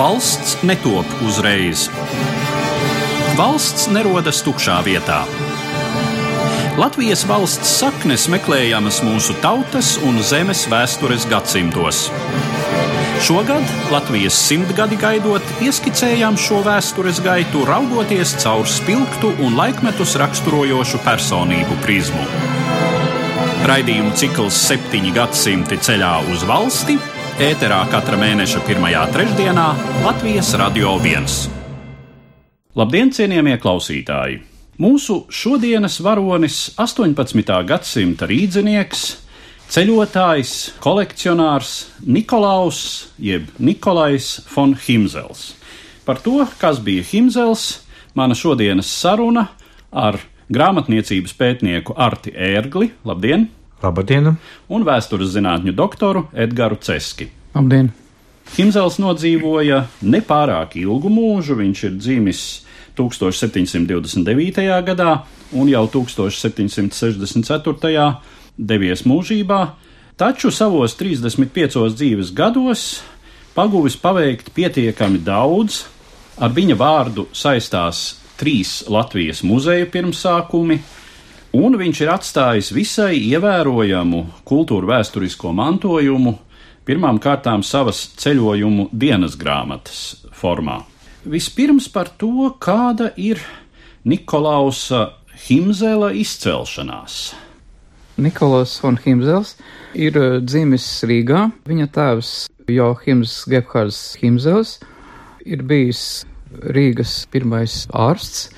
Valsts netop uzreiz. Valsts nerodas tukšā vietā. Latvijas valsts saknes meklējamas mūsu tautas un zemes vēstures gadsimtos. Šogad Latvijas simtgadi gaidot, ieskicējām šo vēstures gaitu, raugoties caur spilgtu un laikmetus raksturojošu personību prizmu. Raidījumu cikls septiņi gadsimti ceļā uz valsti ēterā katra mēneša pirmajā trešdienā Latvijas Radio 1. Labdien, cienījamie klausītāji! Mūsu šodienas varonis, 18. gadsimta rīznieks, ceļotājs, kolekcionārs Nikolaus jeb Nikolais von Himzels. Par to, kas bija Himzels, mana šodienas saruna ar grāmatniecības pētnieku Arti Ērgli. Labdien! Labdien! Un vēstures zinātņu doktoru Edgars Ceski. Labdien! Himzels nodzīvoja nepārāk ilgu mūžu. Viņš ir dzimis 1729. gadā un jau 1764. devies mūžībā, taču savos 35 dzīves gados paguvis paveikt pietiekami daudz. Ar viņa vārdu saistās trīs Latvijas muzeja pirmsākumi, un viņš ir atstājis visai ievērojamu kultūra vēsturisko mantojumu, pirmām kārtām savas ceļojumu dienas grāmatas formā. Vispirms par to, kāda ir Nikolausa Himzela izcelšanās. Nikolaus von Himzels ir dzimis Rīgā. Viņa tēvs Johims Gebhards Himzels ir bijis Rīgas pirmais ārsts,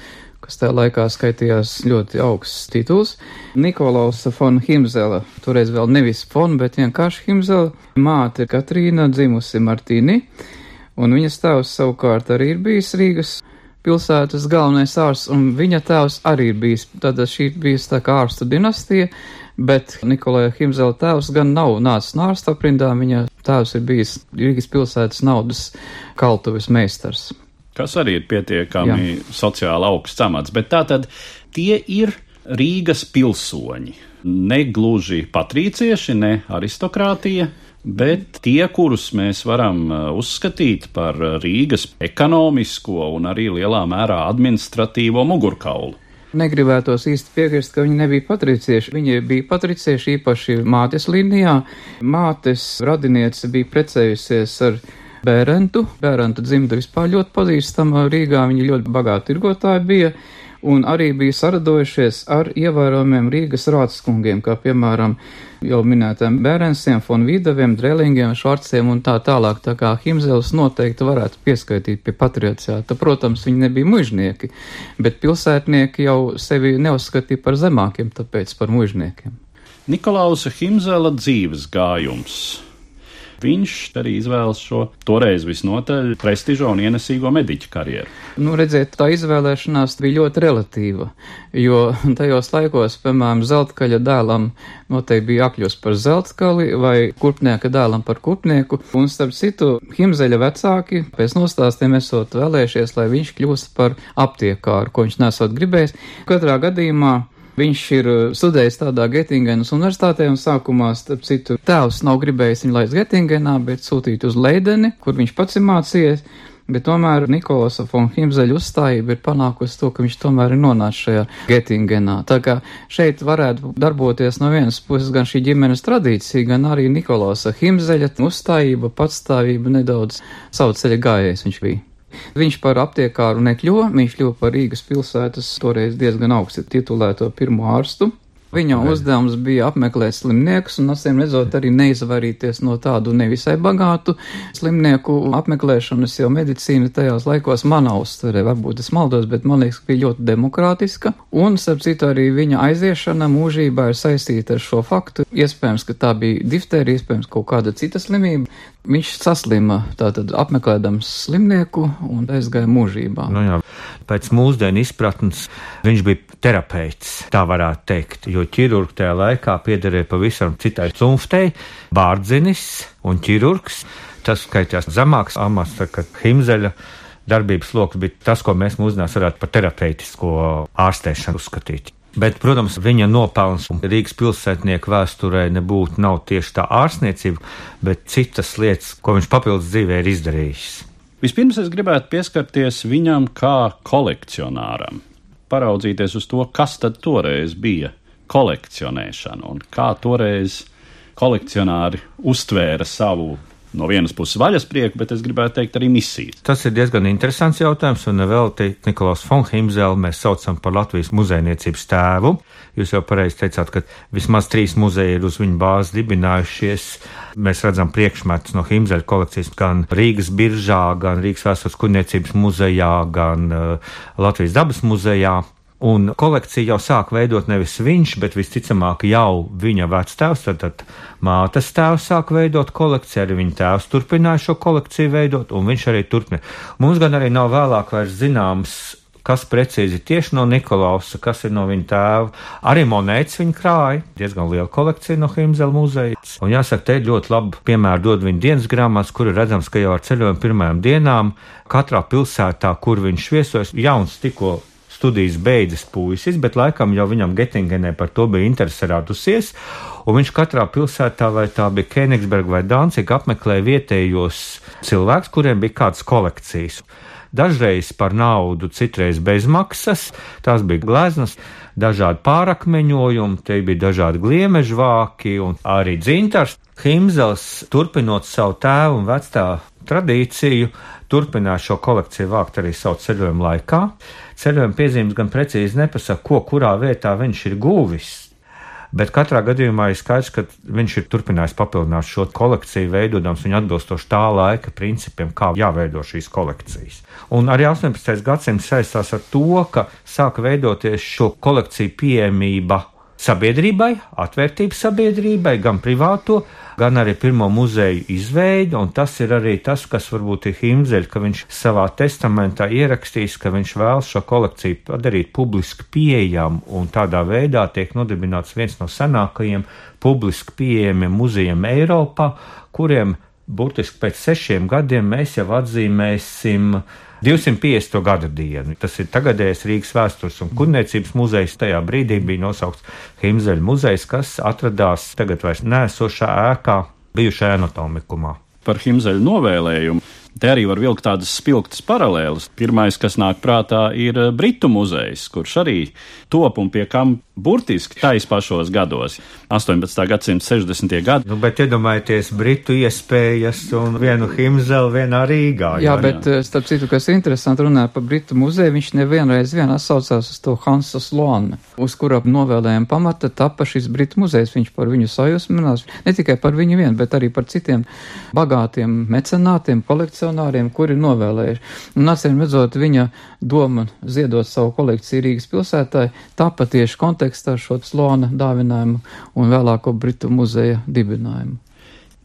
kas tajā laikā skaitījās ļoti augsts tituls. Nikolausa von Himzela, toreiz vēl nevis von, bet vienkārši Himzela, māte Katrīna dzimusi Martīni, un viņas tēvs savukārt arī ir bijis Rīgas pilsētas galvenais ārsts, un viņa tēvs arī ir bijis, tad šī bijis tā kā ārstu dinastija, bet Nikolai Himzela tēvs gan nav nācis no ārsta aprindā, viņa tēvs ir bijis Rīgas pilsētas naudas kaltuves meistars kas arī ir pietiekami Jā. sociāli augsts amats. Bet tā tad tie ir Rīgas pilsoņi. Ne gluži patrīcieši, ne aristokrātija, bet tie, kurus mēs varam uh, uzskatīt par Rīgas ekonomisko un arī lielā mērā administratīvo mugurkaulu. Negribētos īsti piekrist, ka viņi nebija patricieši. Viņi bija patricieši īpaši mātes līnijā. Mātes radiniece bija precējusies ar Bērentu. Bērentu dzimta vispār ļoti pazīstama Rīgā, viņi ļoti bagāti tirgotāji bija. Un arī bija saradojušies ar ievērojumiem Rīgas rādskungiem, kā piemēram jau minētiem Bērensiem, Fonvīdaviem, Drēlingiem, Švarciem un tā tālāk. Tā kā Himzels noteikti varētu pieskaitīt pie patriarciāta. Protams, viņi nebija mužnieki, bet pilsētnieki jau sevi neuzskatīja par zemākiem, tāpēc par mužniekiem. Nikolausa Himzela dzīves gājums viņš arī izvēlas šo toreiz visnotaļ prestižo un ienesīgo mediķu karjeru. Nu, redziet, tā izvēlēšanās bija ļoti relatīva, jo tajos laikos, piemēram, zeltkaļa dēlam noteikti bija jākļūst par zeltkali vai kurpnieka dēlam par kurpnieku, un starp citu, Himzeļa vecāki pēc nostāstiem esot vēlējušies, lai viņš kļūst par aptiekāru, ko viņš nesot gribējis. Katrā gadījumā Viņš ir uh, studējis tādā Getingenas universitātē un sākumā, starp citu, tēvs nav gribējis viņu laist Getingenā, bet sūtīt uz Leideni, kur viņš pats ir mācījies. Bet tomēr Nikolasa von Himzeļa uzstājība ir panākusi to, ka viņš tomēr ir nonācis šajā Getingenā. Tā kā šeit varētu darboties no vienas puses gan šī ģimenes tradīcija, gan arī Nikolasa Himzeļa uzstājība, patstāvība nedaudz savu ceļa gājējs viņš bija. Viņš par aptiekāru nekļuva, viņš kļuva par Rīgas pilsētas toreiz diezgan augsti titulēto pirmo ārstu. Viņa uzdevums bija apmeklēt slimniekus un, acīm redzot, arī neizvairīties no tādu nevisai bagātu slimnieku apmeklēšanas, jo medicīna tajos laikos manā uztverē, varbūt es maldos, bet man liekas, bija ļoti demokrātiska. Un, starp citu, arī viņa aiziešana mūžībā ir saistīta ar šo faktu. Iespējams, ka tā bija diftērija, iespējams, kaut kāda cita slimība. Viņš saslima tātad apmeklēdams slimnieku un aizgāja mūžībā. Nu jā, pēc mūsdienu izpratnes viņš bija terapeits, tā varētu teikt, jo ķirurgi tajā laikā piederēja pavisam citai cunftei, bārdzinis un ķirurgs. Tas skaitījās zemāks amats, kā Himzeļa darbības lokus bija tas, ko mēs mūsdienās varētu par terapeitisko ārstēšanu uzskatīt. Bet, protams, viņa nopelns Rīgas pilsētnieku vēsturē nebūtu nav tieši tā ārstniecība, bet citas lietas, ko viņš papildus dzīvē ir izdarījis. Vispirms es gribētu pieskarties viņam kā kolekcionāram, paraudzīties uz to, kas tad toreiz bija kolekcionēšana un kā toreiz kolekcionāri uztvēra savu no vienas puses vaļasprieku, bet es gribētu teikt arī misiju. Tas ir diezgan interesants jautājums, un vēl te Nikolaus Fonhimzelu mēs saucam par Latvijas muzejniecības tēvu. Jūs jau pareizi teicāt, ka vismaz trīs muzeji ir uz viņa bāzes dibinājušies. Mēs redzam priekšmetus no Himzeļa kolekcijas gan Rīgas biržā, gan Rīgas vēstures kuģniecības muzejā, gan uh, Latvijas dabas muzejā. Un kolekciju jau sāk veidot nevis viņš, bet visticamāk jau viņa vectēvs, tad, tad mātes tēvs sāk veidot kolekciju, arī viņa tēvs turpināja šo kolekciju veidot, un viņš arī turpina. Mums gan arī nav vēlāk vairs zināms, kas precīzi tieši no Nikolausa, kas ir no viņa tēva. Arī monētas viņa krāja, diezgan liela kolekcija no Himzela muzeja. Un jāsaka, te ļoti labi piemēru dod viņa dienas grāmatas, kur ir redzams, ka jau ar ceļojumu pirmajām dienām katrā pilsētā, kur viņš viesojas, jauns tikko studijas beidzis puisis, bet laikam jau viņam Gettingenē par to bija interese radusies, un viņš katrā pilsētā, vai tā bija Kenigsberga vai Dānciga, apmeklēja vietējos cilvēkus, kuriem bija kādas kolekcijas. Dažreiz par naudu, citreiz bez maksas, tās bija gleznas, dažādi pārakmeņojumi, te bija dažādi gliemežu vāki un arī dzintars. Himzels, turpinot savu tēvu un vecā tradīciju, turpināja šo kolekciju vākt arī savu ceļojumu laikā. Ceļojuma piezīmes gan precīzi nepasaka, ko kurā vietā viņš ir guvis. Bet katrā gadījumā ir skaidrs, ka viņš ir turpinājis papildināt šo kolekciju, veidojot viņu atbilstoši tā laika principiem, kā jāveido šīs kolekcijas. Un arī 18. gadsimts saistās ar to, ka sāka veidoties šo kolekciju pieejamība sabiedrībai, atvērtību sabiedrībai, gan privāto, gan arī pirmo muzeju izveidi, un tas ir arī tas, kas varbūt ir Himzeļ, ka viņš savā testamentā ierakstīs, ka viņš vēlas šo kolekciju padarīt publiski pieejamu, un tādā veidā tiek nodibināts viens no senākajiem publiski pieejamiem muzejiem Eiropā, kuriem burtiski pēc sešiem gadiem mēs jau atzīmēsim 250. gada dienu. Tas ir tagadējais Rīgas vēstures un kuģniecības muzejs. Tajā brīdī bija nosaukts Himzeļa muzejs, kas atradās tagad vairs nēsošā ēkā bijušajā anatomikumā. Par Himzeļa novēlējumu Te arī var vilkt tādas spilgtas paralēlas. Pirmais, kas nāk prātā, ir eh, Britu muzejs, kurš arī top un pie kam burtiski tais pašos gados, 18. gadsimta 60. gadi. Nu, bet iedomājieties Britu iespējas un vienu Himzelu vienā Rīgā. Jā, jā, bet jā. Eh, starp citu, kas interesanti runāja par Britu muzeju, viņš nevienreiz vien atsaucās uz to Hansa Slona, uz kura novēlējuma pamata tapa šis Britu muzejs. Viņš par viņu sajūsminās, ne tikai par viņu vien, bet arī par citiem bagātiem mecenātiem, kolekcionāriem kolekcionāriem, kuri novēlējuši. Un acīm redzot, viņa doma ziedot savu kolekciju Rīgas pilsētai, tāpat tieši kontekstā ar šo slona dāvinājumu un vēlāko Britu muzeja dibinājumu.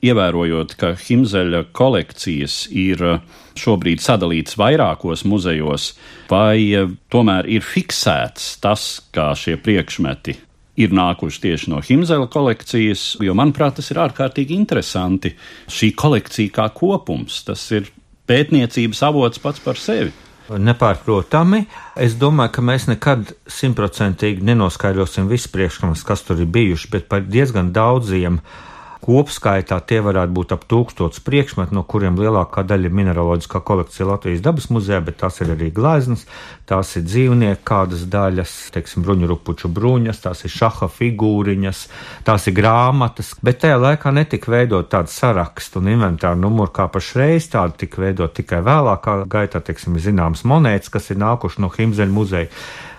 Ievērojot, ka Himzeļa kolekcijas ir uh, šobrīd sadalīts vairākos muzejos, vai uh, tomēr ir fiksēts tas, kā šie priekšmeti ir nākuši tieši no Himzela kolekcijas, jo, manuprāt, tas ir ārkārtīgi interesanti. Šī kolekcija kā kopums, tas ir pētniecības avots pats par sevi. Nepārprotami, es domāju, ka mēs nekad simtprocentīgi nenoskaidrosim visu priekšmetus, kas tur ir bijuši, bet par diezgan daudziem uh, Kopskaitā tie varētu būt ap tūkstots priekšmetu, no kuriem lielākā daļa ir mineraloģiskā kolekcija Latvijas dabas muzejā, bet tās ir arī gleznas, tās ir dzīvnieku kādas daļas, teiksim, bruņurupuču bruņas, tās ir šaha figūriņas, tās ir grāmatas, bet tajā laikā netika veidot tādu sarakstu un inventāru numuru kā pašreiz, tādu tika veidot tikai vēlākā gaitā, teiksim, zināmas monētas, kas ir nākuši no Himzeļa muzeja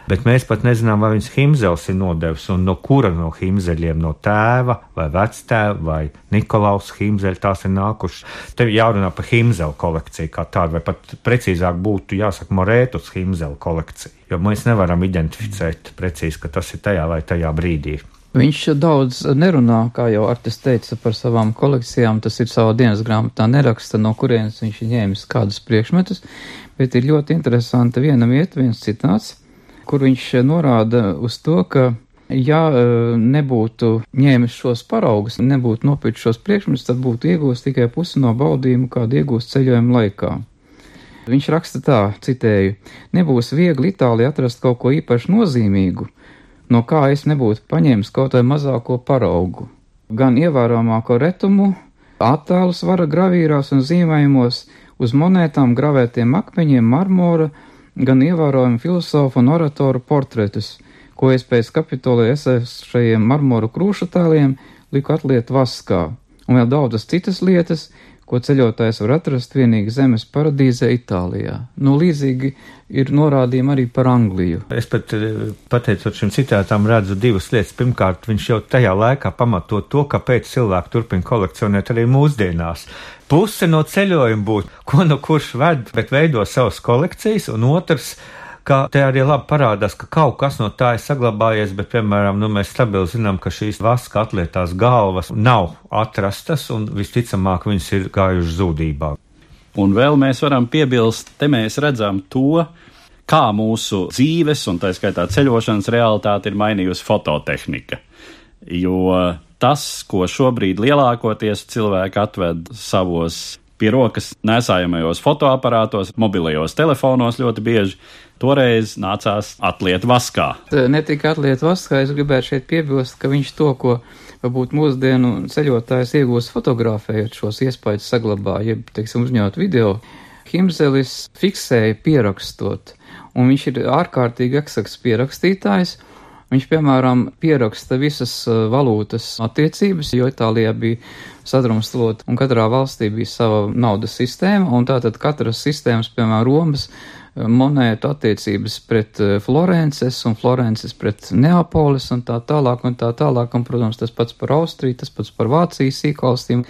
bet mēs pat nezinām, vai viņas Himzels ir nodevis un no kura no Himzeļiem, no tēva vai vectēva vai Nikolaus Himzeļa tās ir nākušas. Te jārunā par Himzela kolekciju kā tādu, vai pat precīzāk būtu jāsaka Morētus Himzela kolekcija, jo mēs nevaram identificēt precīzi, ka tas ir tajā vai tajā brīdī. Viņš daudz nerunā, kā jau Artis teica par savām kolekcijām, tas ir savā dienas grāmatā neraksta, no kurienes viņš ir ņēmis kādus priekšmetus, bet ir ļoti interesanta viena vieta, viens citāts, kur viņš norāda uz to, ka ja e, nebūtu ņēmis šos paraugus, nebūtu nopirkt šos priekšmetus, tad būtu iegūst tikai pusi no baudījumu, kādu iegūst ceļojuma laikā. Viņš raksta tā, citēju, nebūs viegli Itālijā atrast kaut ko īpaši nozīmīgu, no kā es nebūtu paņēmis kaut vai mazāko paraugu. Gan ievērojamāko retumu, attēlus vara gravīrās un zīmējumos, uz monētām gravētiem akmeņiem, marmora, gan ievērojami filozofu un oratoru portretus, ko es pēc kapitolē esēšajiem marmoru krūšu tēliem liku atliet vaskā, un vēl daudzas citas lietas, ko ceļotājs var atrast vienīgi zemes paradīzē Itālijā. Nu, līdzīgi ir norādījumi arī par Angliju. Es pat eh, pateicot šim citātam redzu divas lietas. Pirmkārt, viņš jau tajā laikā pamato to, kāpēc cilvēki turpina kolekcionēt arī mūsdienās. Puse no ceļojuma būtu, ko nu kurš ved, bet veido savas kolekcijas, un otrs, ka te arī labi parādās, ka kaut kas no tā ir saglabājies, bet, piemēram, nu, mēs stabili zinām, ka šīs vaska atlietās galvas nav atrastas un visticamāk viņas ir gājušas zudībā. Un vēl mēs varam piebilst, te mēs redzam to, kā mūsu dzīves un tā skaitā ceļošanas realitāte ir mainījusi fototehnika. Jo tas, ko šobrīd lielākoties cilvēki atved savos pie rokas nesājamajos fotoaparātos, mobilajos telefonos ļoti bieži. Toreiz nācās atliet vaskā. Ne tikai atliet vaskā, es gribētu šeit piebilst, ka viņš to, ko varbūt mūsdienu ceļotājs iegūst fotografējot šos iespējas saglabā, jeb, teiksim, uzņemot video. Himzelis fiksēja pierakstot, un viņš ir ārkārtīgi eksakts pierakstītājs, Viņš, piemēram, pieraksta visas uh, valūtas attiecības, jo Itālijā bija sadrumstalota un katrā valstī bija sava naudas sistēma, un tātad katras sistēmas, piemēram, Romas monētu attiecības pret eh, Florences un Florences pret Neapolis un tā tālāk un tā tālāk, un, protams, tas pats par Austriju, tas pats par Vācijas sīkvalstīm.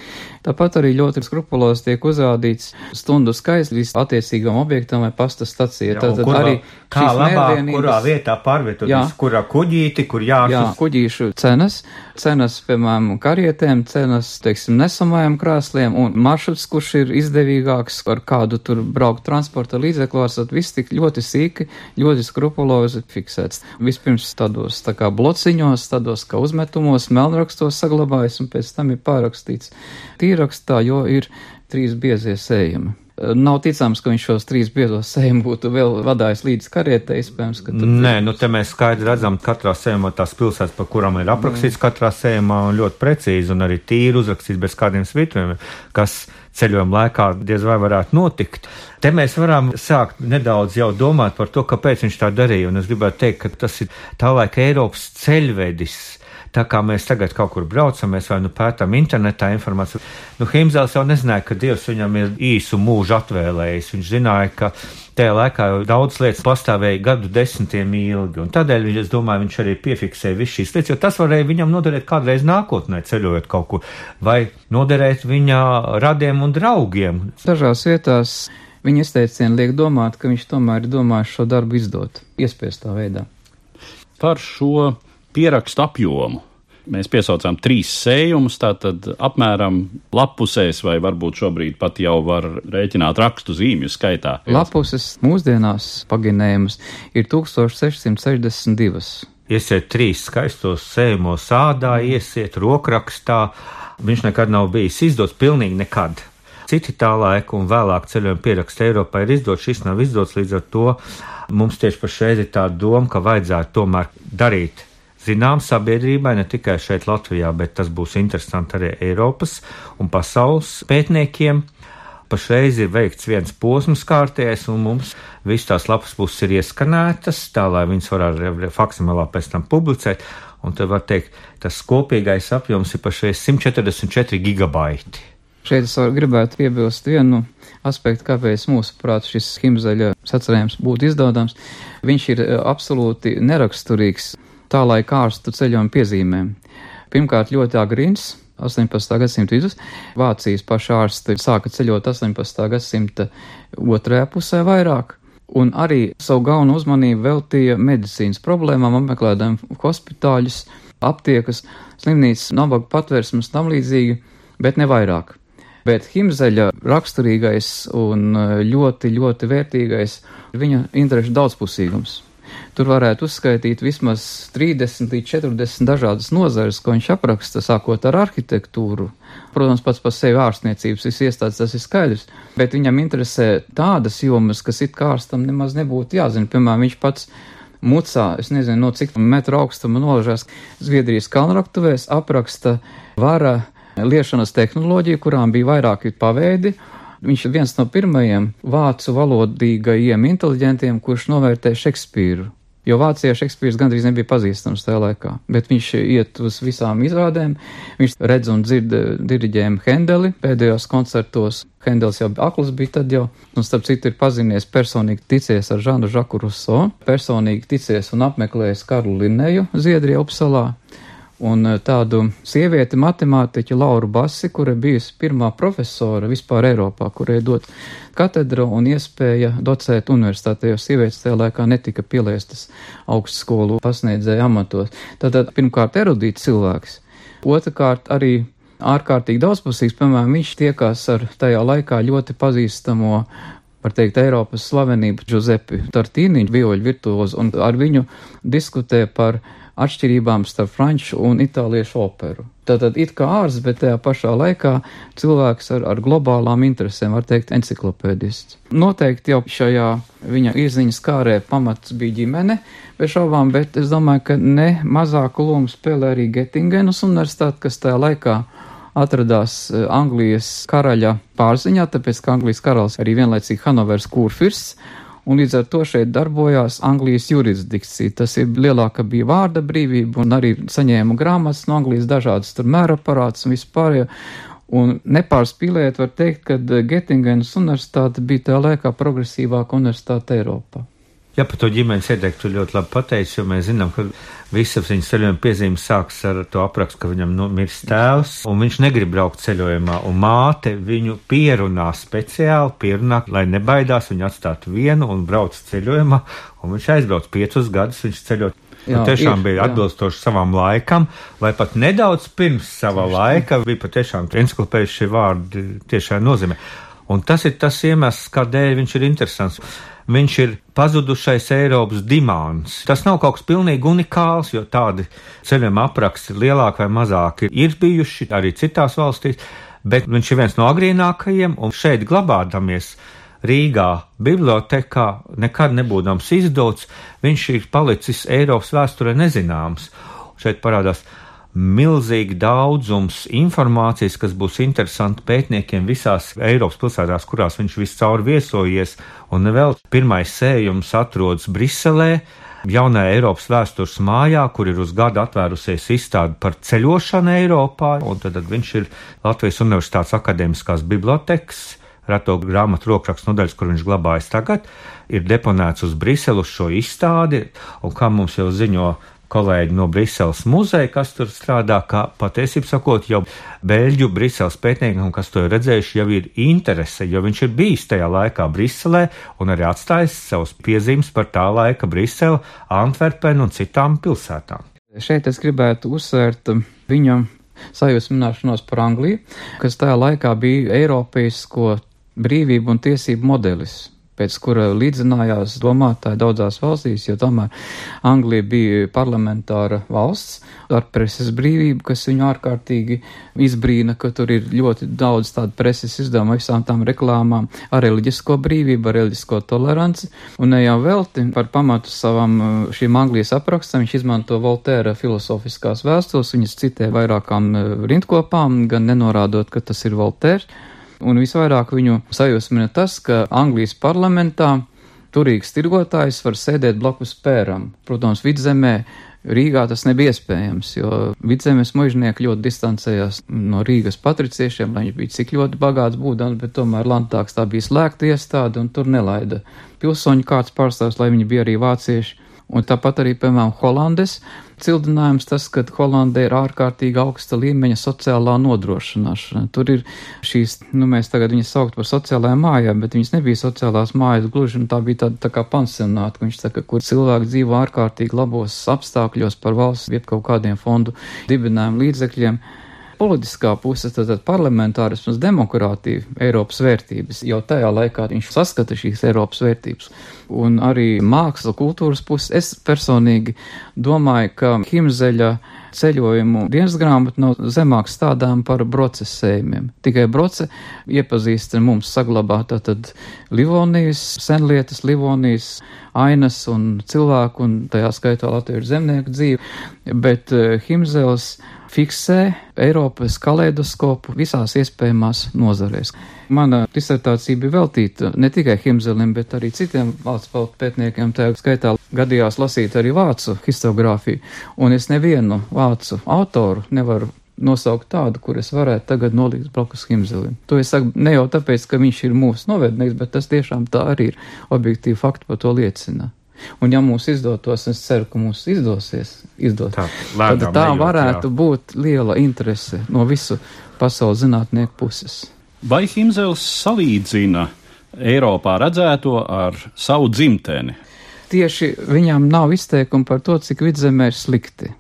Tāpat arī ļoti skrupulos tiek uzrādīts stundu skaits līdz attiecīgam objektam vai pasta stacija. Tātad kurā, arī kā labāk, kurā vietā pārvietoties, kurā kuģīti, kur jāšus. Jā, kuģīšu cenas, cenas, piemēram, karietēm, cenas, teiksim, nesamajam krēsliem un maršruts, kurš ir izdevīgāks, ar kādu tur braukt transporta līdzeklu, esat viss tik ļoti sīki, ļoti skrupulozi fiksēts. Vispirms tādos tā kā blociņos, tādos kā uzmetumos, melnrakstos saglabājas un pēc tam ir pārakstīts tīrakstā, jo ir trīs biezie sējumi. Nav ticams, ka viņš šos trīs biezos sējumus būtu vēl vadājis līdz karietē, iespējams, ka. Nē, nu te mēs skaidri redzam, ka katrā sējumā tās pilsētas, pa kurām ir aprakstīts katrā sējumā, un ļoti precīzi un arī tīri uzrakstīts bez kādiem svītrojumiem, kas ceļojuma laikā diez vai varētu notikt. Te mēs varam sākt nedaudz jau domāt par to, kāpēc viņš tā darīja, un es gribētu teikt, ka tas ir tā laika Eiropas ceļvedis. Tā kā mēs tagad kaut kur braucam, mēs vai nu pētām internetā informāciju. Nu, Himzels jau nezināja, ka Dievs viņam ir īsu mūžu atvēlējis. Viņš zināja, ka tajā laikā jau daudz lietas pastāvēja gadu desmitiem ilgi, un tādēļ, es domāju, viņš arī piefiksēja visu šīs lietas, jo tas varēja viņam noderēt kādreiz nākotnē, ceļojot kaut kur, vai noderēt viņa radiem un draugiem. Dažās vietās viņa izteicieni liek domāt, ka viņš tomēr ir domājis šo darbu izdot, iespiestā veidā. Par šo pierakstu apjomu mēs piesaucām trīs sējumus, tātad apmēram lapusēs, vai varbūt šobrīd pat jau var rēķināt rakstu zīmju skaitā. Lapuses mūsdienās paginējumus ir 1662. Iesiet trīs skaistos sējumos sādā, iesiet rokrakstā. Viņš nekad nav bijis izdots, pilnīgi nekad. Citi tā laika un vēlāk ceļojuma pieraksti Eiropā ir izdots, šis nav izdots, līdz ar to mums tieši pašreiz ir tā doma, ka vajadzētu tomēr darīt zinām sabiedrībai, ne tikai šeit Latvijā, bet tas būs interesanti arī Eiropas un pasaules pētniekiem. Pašreiz ir veikts viens posms kārtējs, un mums visas tās lapas puses ir ieskanētas, tā lai viņas varētu faksimilā pēc tam publicēt. Un te var teikt, tas kopīgais apjoms ir pašreiz 144 gigabaiti. Šeit es gribētu piebilst vienu aspektu, kāpēc mūsuprāt šis himzaļa sacerējums būtu izdodams. Viņš ir absolūti neraksturīgs tā laika ārstu ceļojuma piezīmēm. Pirmkārt, ļoti agrīns. 18. gadsimta vidus Vācijas paša ārsti sāka ceļot 18. gadsimta otrajā pusē vairāk, un arī savu galveno uzmanību veltīja medicīnas problēmām, apmeklējot hospitāļus, aptiekas, slimnīcas, nabaga patvērsmes tam līdzīgi, bet ne vairāk. Bet Himzeļa raksturīgais un ļoti, ļoti vērtīgais ir viņa interešu daudzpusīgums. Tur varētu uzskaitīt vismaz 30 līdz 40 dažādas nozares, ko viņš apraksta, sākot ar arhitektūru. Protams, pats par sevi ārstniecības iestādes tas ir skaidrs, bet viņam interesē tādas jomas, kas it kā ārstam nemaz nebūtu jāzina. Piemēram, viņš pats mucā, es nezinu, no cik metru augstuma nolažās Zviedrijas kalnraktuvēs, apraksta vara liešanas tehnoloģiju, kurām bija vairāki paveidi Viņš ir viens no pirmajiem vācu valodīgajiem inteliģentiem, kurš novērtē Šekspīru. Jo Vācijā Šekspīrs gandrīz nebija pazīstams tajā laikā, bet viņš iet uz visām izrādēm, viņš redz un dzird diriģējumu Hendeli pēdējos koncertos. Hendels jau akls bija tad jau, un starp citu ir pazinies personīgi ticies ar Žanu Žaku Ruso, personīgi ticies un apmeklējis Karlu Linneju Ziedrija Upsalā un eh, tādu sievieti matemātiķu Lauru Basi, kura bijusi pirmā profesora vispār Eiropā, kurai dot katedru un iespēja docēt universitātē, jo sievietes tajā laikā netika pieliestas augstskolu pasniedzēja amatos. Tātad pirmkārt erudīts cilvēks, otrkārt arī ārkārtīgi daudzpusīgs, piemēram, viņš tiekās ar tajā laikā ļoti pazīstamo var teikt, Eiropas slavenību Giuseppe Tartīni, vioļu virtuozu, un ar viņu diskutē par atšķirībām starp franču un itāliešu operu. Tātad it kā ārsts, bet tajā pašā laikā cilvēks ar, ar globālām interesēm, var teikt, enciklopēdists. Noteikti jau šajā viņa izziņas kārē pamats bija ģimene, bez šaubām, bet es domāju, ka ne mazāku lomu spēlē arī Getingenas universitāte, kas tajā laikā atradās eh, Anglijas karaļa pārziņā, tāpēc, ka Anglijas karalis arī vienlaicīgi Hanovers kurfirsts un līdz ar to šeit darbojās Anglijas jurisdikcija. Tas ir lielāka bija vārda brīvība, un arī saņēma grāmatas no Anglijas dažādas tur mēraparāts un vispār. Un nepārspīlēt var teikt, ka Gettingenas universitāte bija tajā laikā progresīvāka universitāte Eiropā. Jā, par to ģimenes ieteiktu tu ļoti labi pateici, jo mēs zinām, ka visas viņas ceļojuma piezīmes sākas ar to aprakstu, ka viņam nomirst tēvs, un viņš negrib braukt ceļojumā, un māte viņu pierunā speciāli, pierunā, lai nebaidās viņu atstātu vienu un brauc ceļojumā, un viņš aizbrauc piecus gadus, viņš ceļot. Jā, tiešām ir, bija atbilstoši jā. savam laikam, vai pat nedaudz pirms sava Tieši laika bija patiešām encyklopēdiski šie vārdi tiešām nozīmē. Un tas ir tas iemesls, kādēļ viņš ir interesants viņš ir pazudušais Eiropas dimāns. Tas nav kaut kas pilnīgi unikāls, jo tādi ceļojuma apraksti lielāk vai mazāk ir bijuši arī citās valstīs, bet viņš ir viens no agrīnākajiem un šeit glabādamies. Rīgā bibliotekā nekad nebūdams izdots, viņš ir palicis Eiropas vēsturē nezināms. Šeit parādās milzīgi daudzums informācijas, kas būs interesanti pētniekiem visās Eiropas pilsētās, kurās viņš viscaur viesojies, un vēl pirmais sējums atrodas Briselē. Jaunajā Eiropas vēstures mājā, kur ir uz gadu atvērusies izstāde par ceļošanu Eiropā, un tad, tad viņš ir Latvijas Universitātes akadēmiskās bibliotekas reto grāmatu rokrakstu nodaļas, kur viņš glabājas tagad, ir deponēts uz Briselu šo izstādi, un kā mums jau ziņo kolēģi no Briseles muzeja, kas tur strādā, kā patiesībā sakot, jau Beļģu Briseles pētniekiem, kas to ir redzējuši, jau ir interese, jo viņš ir bijis tajā laikā Briselē un arī atstājis savus piezīmes par tā laika Briseli, Antverpenu un citām pilsētām. Šeit es gribētu uzsvērt viņa sajūsmināšanos par Angliju, kas tajā laikā bija Eiropeisko brīvību un tiesību modelis pēc kura līdzinājās domātāji daudzās valstīs, jo tomēr Anglija bija parlamentāra valsts ar preses brīvību, kas viņu ārkārtīgi izbrīna, ka tur ir ļoti daudz tādu preses izdevumu visām tām reklāmām, ar reliģisko brīvību, ar reliģisko toleranci, un ne jau velti par pamatu savam uh, šīm Anglijas aprakstam viņš izmanto Voltēra filozofiskās vēstules, viņas citē vairākām uh, rindkopām, gan nenorādot, ka tas ir Voltērs. Un visvairāk viņu sajūsmina tas, ka Anglijas parlamentā turīgs tirgotājs var sēdēt blakus pēram. Protams, vidzemē Rīgā tas nebija iespējams, jo vidzemes mužnieki ļoti distancējās no Rīgas patriciešiem, lai viņš bija cik ļoti bagāts būdams, bet tomēr Landtāks tā bija slēgta iestāde un tur nelaida pilsoņu kāds pārstāvs, lai viņi bija arī vācieši. Un tāpat arī, piemēram, Holandes cildinājums tas, ka Holandē ir ārkārtīgi augsta līmeņa sociālā nodrošināšana. Tur ir šīs, nu, mēs tagad viņas saukt par sociālajām mājām, bet viņas nebija sociālās mājas gluži, un tā bija tāda tā kā pansionāta, viņš saka, kur cilvēki dzīvo ārkārtīgi labos apstākļos par valsts, viet kaut kādiem fondu dibinājumu līdzekļiem politiskā puse, tad parlamentārisms, demokrātija, Eiropas vērtības. Jau tajā laikā viņš saskata šīs Eiropas vērtības. Un arī māksla, kultūras puse. Es personīgi domāju, ka Himzeļa ceļojumu dienas grāmata nav zemāk stādām par procesējumiem. Tikai broce iepazīst mums saglabāt tātad Livonijas, senlietas Livonijas ainas un cilvēku un tajā skaitā latviešu zemnieku dzīvi, bet uh, Himzels fiksē Eiropas kaleidoskopu visās iespējamās nozarēs. Mana disertācija bija veltīta ne tikai Himzelim, bet arī citiem vācu pētniekiem. Tā skaitā gadījās lasīt arī vācu histogrāfiju, un es nevienu vācu autoru nevaru nosaukt tādu, kur es varētu tagad nolikt blakus Himzelim. To es saku ne jau tāpēc, ka viņš ir mūsu novednieks, bet tas tiešām tā arī ir. Objektīvi fakti par to liecina. Un ja mums izdotos, es ceru, ka mums izdosies, izdot, tā, tad tā nejūt, varētu jā. būt liela interese no visu pasaules zinātnieku puses. Vai Himzels salīdzina Eiropā redzēto ar savu dzimteni? Tieši viņām nav izteikumi par to, cik vidzemē ir slikti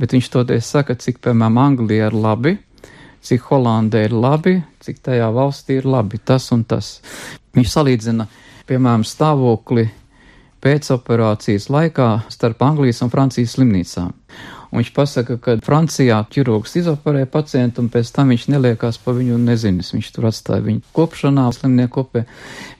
bet viņš toties saka, cik, piemēram, Anglijā ir labi, cik Holandē ir labi, cik tajā valstī ir labi, tas un tas. Viņš salīdzina, piemēram, stāvokli pēcoperācijas laikā starp Anglijas un Francijas slimnīcām. Un viņš pasaka, ka Francijā ķirurgs izoperē pacientu un pēc tam viņš neliekās pa viņu nezinis. Viņš tur atstāja viņu kopšanā, slimnieku kopē.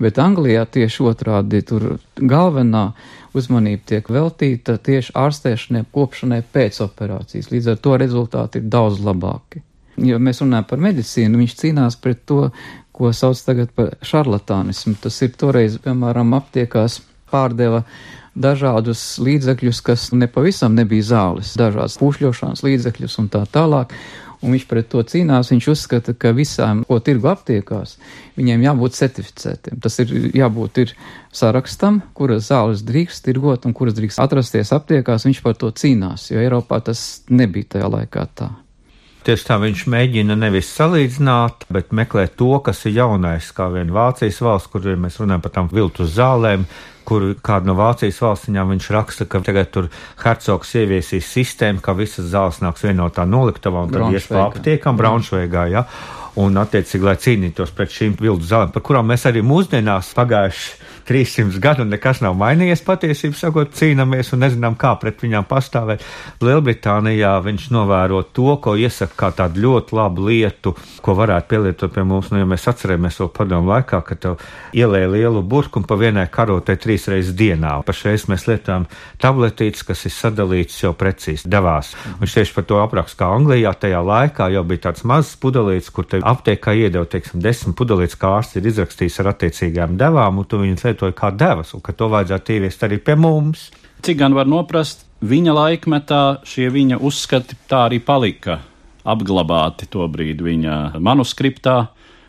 Bet Anglijā tieši otrādi tur galvenā uzmanība tiek veltīta tieši ārstēšanai, kopšanai pēc operācijas. Līdz ar to rezultāti ir daudz labāki. Ja mēs runājam par medicīnu, viņš cīnās pret to, ko sauc tagad par šarlatānismu. Tas ir toreiz, piemēram, aptiekās pārdeva dažādus līdzekļus, kas nepavisam nebija zāles, dažādas pušļošanas līdzekļus un tā tālāk. Un viņš pret to cīnās. Viņš uzskata, ka visām, ko tirgu aptiekās, viņiem jābūt certificētiem. Tas ir jābūt ir sarakstam, kuras zāles drīkst tirgot un kuras drīkst atrasties aptiekās. Viņš par to cīnās, jo Eiropā tas nebija tajā laikā tā. Tieši tā viņš mēģina nevis salīdzināt, bet meklēt to, kas ir jaunais, kā vien Vācijas valsts, kur mēs runājam par tām viltus zālēm, kur kāda no Vācijas valstiņām viņš raksta, ka tagad tur hercogs ieviesīs sistēmu, ka visas zāles nāks vienotā noliktavā un tad ies pa aptiekam Braunšveigā, ja? Un, attiecīgi, lai cīnītos pret šīm viltu zālēm, par kurām mēs arī mūsdienās pagājuši 300 gadu nekas nav mainījies. Patiesībā sakot, cīnāmies un nezinām, kā pret viņām pastāvēt. Lielbritānijā viņš novēro to, ko iesaka kā tādu ļoti labu lietu, ko varētu pielietot pie mums. Nu, ja mēs atceramies to padomu laikā, kad tev ielēja lielu burku un pa vienai karotē trīs reizes dienā. Pašreiz mēs lietojam tabletītes, kas ir sadalītas jau precīzi devās. Viņš tieši par to apraksta, kā Anglijā tajā laikā jau bija tāds mazs pudelīts, kur te aptiekā iedeva, teiksim, desmit pudelītes, kā ārsts ir izrakstījis ar attiecīgām devām, un tu viņus lietoja kā devas, un ka to vajadzētu ieviest arī pie mums. Cik gan var noprast, viņa laikmetā šie viņa uzskati tā arī palika apglabāti to brīdi viņa manuskriptā,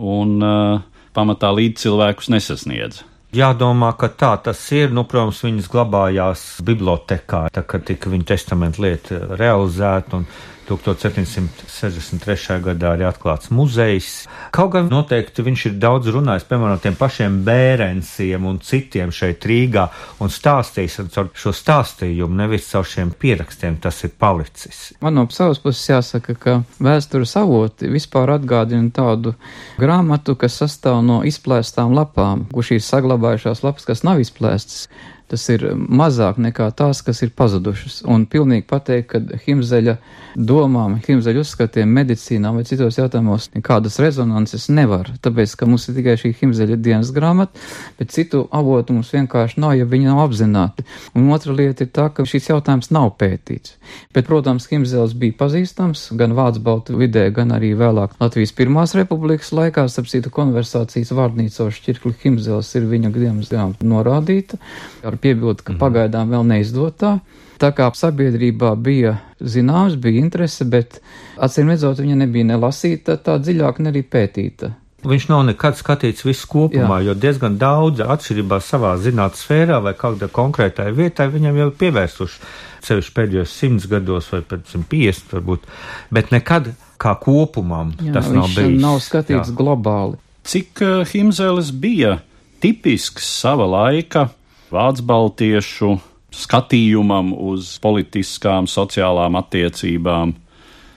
un uh, pamatā līdz cilvēkus nesasniedz. Jādomā, ka tā tas ir. Nu, protams, viņas glabājās bibliotekā, tā kā tika viņa testamenta lieta realizēta. 1763. gadā arī atklāts muzejs. Kaut gan noteikti viņš ir daudz runājis, piemēram, tiem pašiem bērensiem un citiem šeit Rīgā un stāstījis un caur šo stāstījumu, nevis caur šiem pierakstiem tas ir palicis. Man no savas puses jāsaka, ka vēstures avoti vispār atgādina tādu grāmatu, kas sastāv no izplēstām lapām, kur šīs saglabājušās lapas, kas nav izplēstas tas ir mazāk nekā tās, kas ir pazudušas. Un pilnīgi pateikt, ka Himzeļa domām, Himzeļa uzskatiem, medicīnā vai citos jautājumos nekādas rezonances nevar, tāpēc, ka mums ir tikai šī Himzeļa dienas grāmata, bet citu avotu mums vienkārši nav, ja viņi nav apzināti. Un otra lieta ir tā, ka šīs jautājums nav pētīts. Bet, protams, Himzels bija pazīstams gan Vācu baltu vidē, gan arī vēlāk Latvijas Pirmās republikas laikā, starp citu konversācijas vārnīco šķirkli Himzels ir viņa grāmatā norādīta. Ar var piebilst, ka mm -hmm. pagaidām vēl neizdotā. Tā kā sabiedrībā bija zināms, bija interese, bet acīm redzot, viņa nebija ne lasīta tā dziļāk, ne arī pētīta. Viņš nav nekad skatīts visu kopumā, Jā. jo diezgan daudz atšķirībā savā zinātnē sfērā vai kādā konkrētai vietai viņam jau ir pievērsuši sevišķi pēdējos simts gados vai pēc 150 varbūt, bet nekad kā kopumam Jā, tas nav bijis. nav skatīts Jā. globāli. Cik uh, Himzelis bija tipisks sava laika vācu-baltiešu skatījumam uz politiskām, sociālām attiecībām.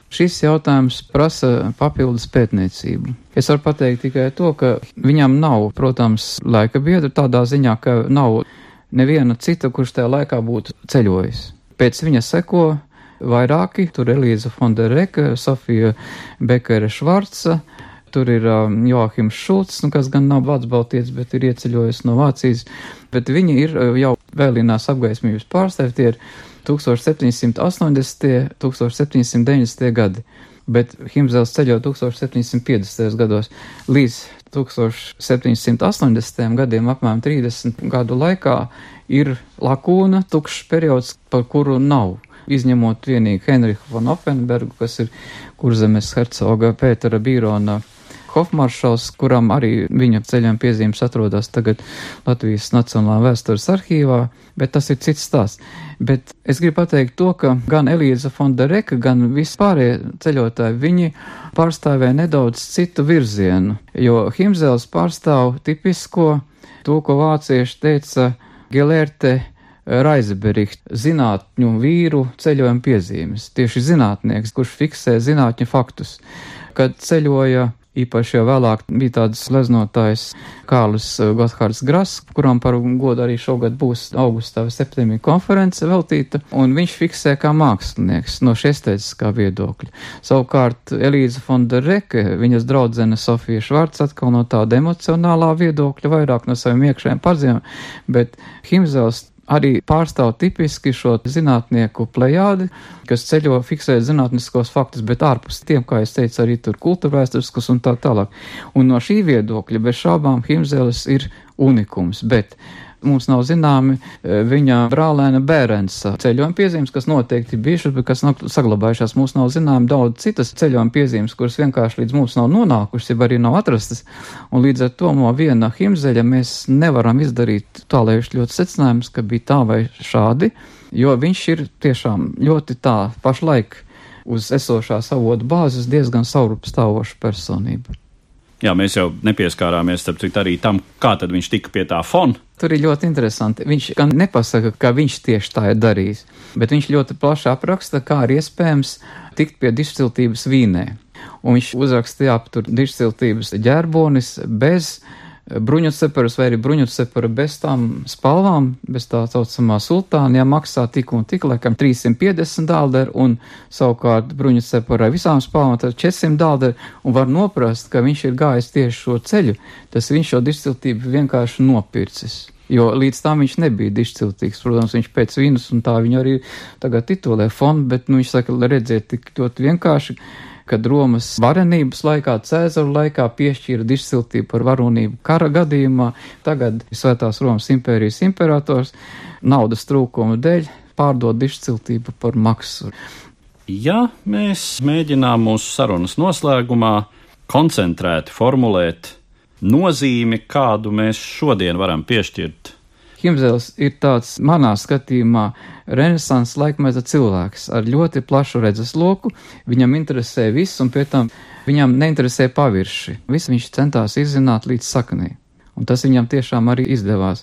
Šis jautājums prasa papildus pētniecību. Es varu pateikt tikai to, ka viņam nav, protams, laika biedra tādā ziņā, ka nav neviena cita, kurš tajā laikā būtu ceļojis. Pēc viņa seko vairāki, tur Elīza Fondereka, Sofija Bekere Švarca, Tur ir um, Joachims Šulcs, nu, kas gan nav vācu baltietis, bet ir ieceļojis no Vācijas, bet viņi ir uh, jau vēlīnās apgaismības pārstāvji, tie ir 1780. 1790. gadi bet Himzels ceļo 1750. gados līdz 1780. gadiem, apmēram 30 gadu laikā, ir lakūna, tukšs periods, par kuru nav izņemot vienīgi Henrihu von Offenbergu, kas ir kurzemes hercoga Pētera Bīrona Hofmaršals, kuram arī viņa ceļojuma piezīmes atrodas tagad Latvijas Nacionālā vēstures arhīvā, bet tas ir cits stāsts. Bet es gribu pateikt to, ka gan Elīza Fonda Reka, gan vispārējie ceļotāji, viņi pārstāvēja nedaudz citu virzienu, jo Himzels pārstāv tipisko to, ko vācieši teica Gelerte Raizebericht zinātņu vīru ceļojuma piezīmes. Tieši zinātnieks, kurš fiksē zinātņu faktus. Kad ceļoja īpaši jau vēlāk bija tāds leznotājs Kārlis eh, Gotthārds Gras, kuram par godu arī šogad būs augustā vai septembrī konference veltīta, un viņš fiksē kā mākslinieks no šiestētiskā viedokļa. Savukārt Elīza Fonda Reke, viņas draudzene Sofija Švarts atkal no tāda emocionālā viedokļa, vairāk no saviem iekšējiem pazīmēm, bet Himzels arī pārstāv tipiski šo zinātnieku plejādi, kas ceļo fiksēt zinātniskos faktus, bet ārpus tiem, kā es teicu, arī tur kultūrvēsturiskus un tā tālāk. Un no šī viedokļa bez šābām Himzeles ir unikums, bet Mums nav zināmi e, viņa brālēna Bērensa ceļojuma piezīmes, kas noteikti bijušas, bet kas nav saglabājušās. Mums nav zināmi daudz citas ceļojuma piezīmes, kuras vienkārši līdz mums nav nonākušas, ja arī nav atrastas. Un līdz ar to no viena himzeļa mēs nevaram izdarīt tālējuši ļoti secinājumus, ka bija tā vai šādi, jo viņš ir tiešām ļoti tā pašlaik uz esošās avotu bāzes diezgan saurup stāvoša personība. Jā, mēs jau nepieskārāmies arī tam, kā viņš tika pie tā fona. Tur ir ļoti interesanti. Viņš gan nepasaka, ka viņš tieši tā ir darījis, bet viņš ļoti plaši apraksta, kā ir iespējams tikt pie dišciltības vīnē. Un viņš uzrakstīja aptur dišciltības ģērbonis bez bruņuceperas vai arī bruņucepera bez tām spalvām, bez tā saucamā sultāna, ja maksā tik un tik, laikam 350 dālderu, un savukārt bruņucepera visām spalvām tad 400 dālderu, un var noprast, ka viņš ir gājis tieši šo ceļu, tas viņš šo distiltību vienkārši nopircis. Jo līdz tam viņš nebija dišciltīgs. Protams, viņš pēc vīnus un tā viņu arī tagad titulē fondu, bet nu, viņš saka, redziet, tik ļoti vienkārši kad Romas varenības laikā, Cēzara laikā piešķīra dišciltību par varonību kara gadījumā, tagad Svētās Romas impērijas imperators naudas trūkuma dēļ pārdod dišciltību par maksu. Ja mēs mēģinām mūsu sarunas noslēgumā koncentrēti formulēt nozīmi, kādu mēs šodien varam piešķirt Himzels ir tāds, manā skatījumā, renesans laikmeta cilvēks ar ļoti plašu redzesloku, viņam interesē viss, un pie tam viņam neinteresē pavirši. Visu viņš centās izzināt līdz saknē, un tas viņam tiešām arī izdevās.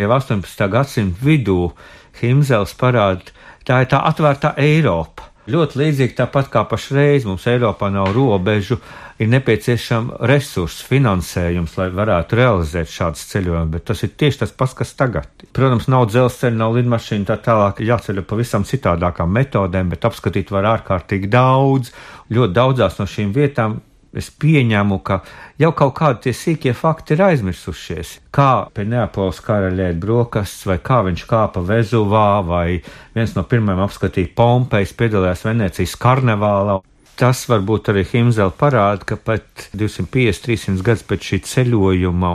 Jau 18. gadsimta vidū Himzels parāda, tā ir tā atvērtā Eiropa. Ļoti līdzīgi tāpat kā pašreiz mums Eiropā nav robežu, ir nepieciešama resursu finansējums, lai varētu realizēt šādus ceļojumus, bet tas ir tieši tas pats, kas tagad. Protams, nav dzelzceļa, nav lidmašīna, tā tālāk jāceļo pavisam citādākām metodēm, bet apskatīt var ārkārtīgi daudz. Ļoti daudzās no šīm vietām es pieņemu, ka jau kaut kādi tie sīkie fakti ir aizmirsušies. Kā pie Neapoles karaļēt brokastis, vai kā viņš kāpa Vezuvā, vai viens no pirmajiem apskatīja Pompejas, piedalījās Venecijas karnevālā. Tas varbūt arī Himzela parāda, ka pat 250-300 gadus pēc šī ceļojuma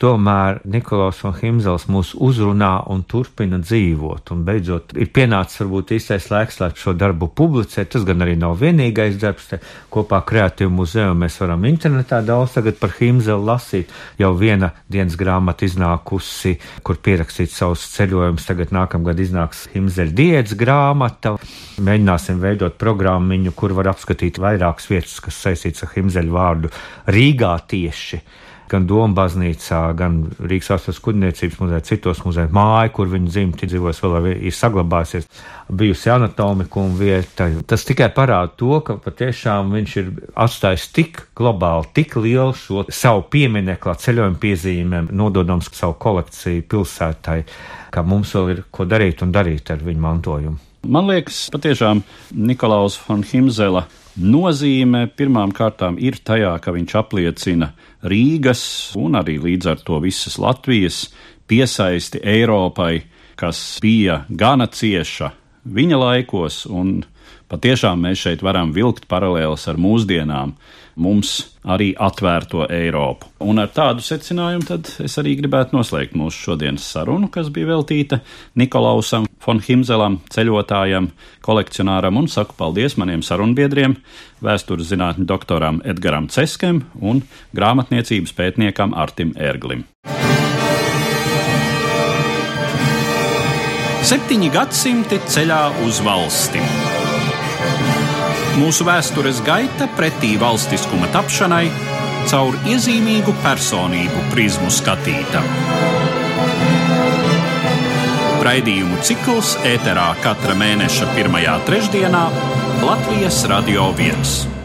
Tomēr Nikolaus un Himzels mūs uzrunā un turpina dzīvot, un beidzot ir pienācis varbūt īstais laiks, lai šo darbu publicētu. Tas gan arī nav vienīgais darbs, te kopā Kreatīvu muzeju mēs varam internetā daudz tagad par Himzelu lasīt. Jau viena dienas grāmata iznākusi, kur pierakstīt savus ceļojumus, tagad nākamgad iznāks Himzeļa diets grāmata. Mēģināsim veidot programmiņu, kur var apskatīt vairākas vietas, kas saistīts ar Himzeļa vārdu Rīgā tieši gan Dombaznīcā, gan Rīgas Vēstures kuģniecības muzejā, citos muzejos, māja, kur viņa dzimti dzīvojas, vēl ir saglabājusies, bijusi anatomika un vieta. Tas tikai parāda to, ka patiešām viņš ir atstājis tik globāli, tik lielu šo savu piemineklu ceļojumu piezīmēm, nododams savu kolekciju pilsētai, ka mums vēl ir ko darīt un darīt ar viņu mantojumu. Man liekas, patiešām Nikolaus von Himzela nozīme pirmām kārtām ir tajā, ka viņš apliecina Rīgas un arī līdz ar to visas Latvijas piesaisti Eiropai, kas bija gana cieša viņa laikos un patiešām mēs šeit varam vilkt paralēlas ar mūsdienām, mums arī atvērto Eiropu. Un ar tādu secinājumu tad es arī gribētu noslēgt mūsu šodienas sarunu, kas bija veltīta Nikolausam von Himzelam, ceļotājam, kolekcionāram, un saku paldies maniem sarunbiedriem, vēstures zinātņu doktoram Edgaram Ceskem un grāmatniecības pētniekam Artim Ērglim. Septiņi gadsimti ceļā uz valsti. Mūsu vēstures gaita pretī valstiskuma tapšanai caur iezīmīgu personību prizmu skatīta. Raidījumu cikls ēterā katra mēneša pirmajā trešdienā Latvijas Radio 1.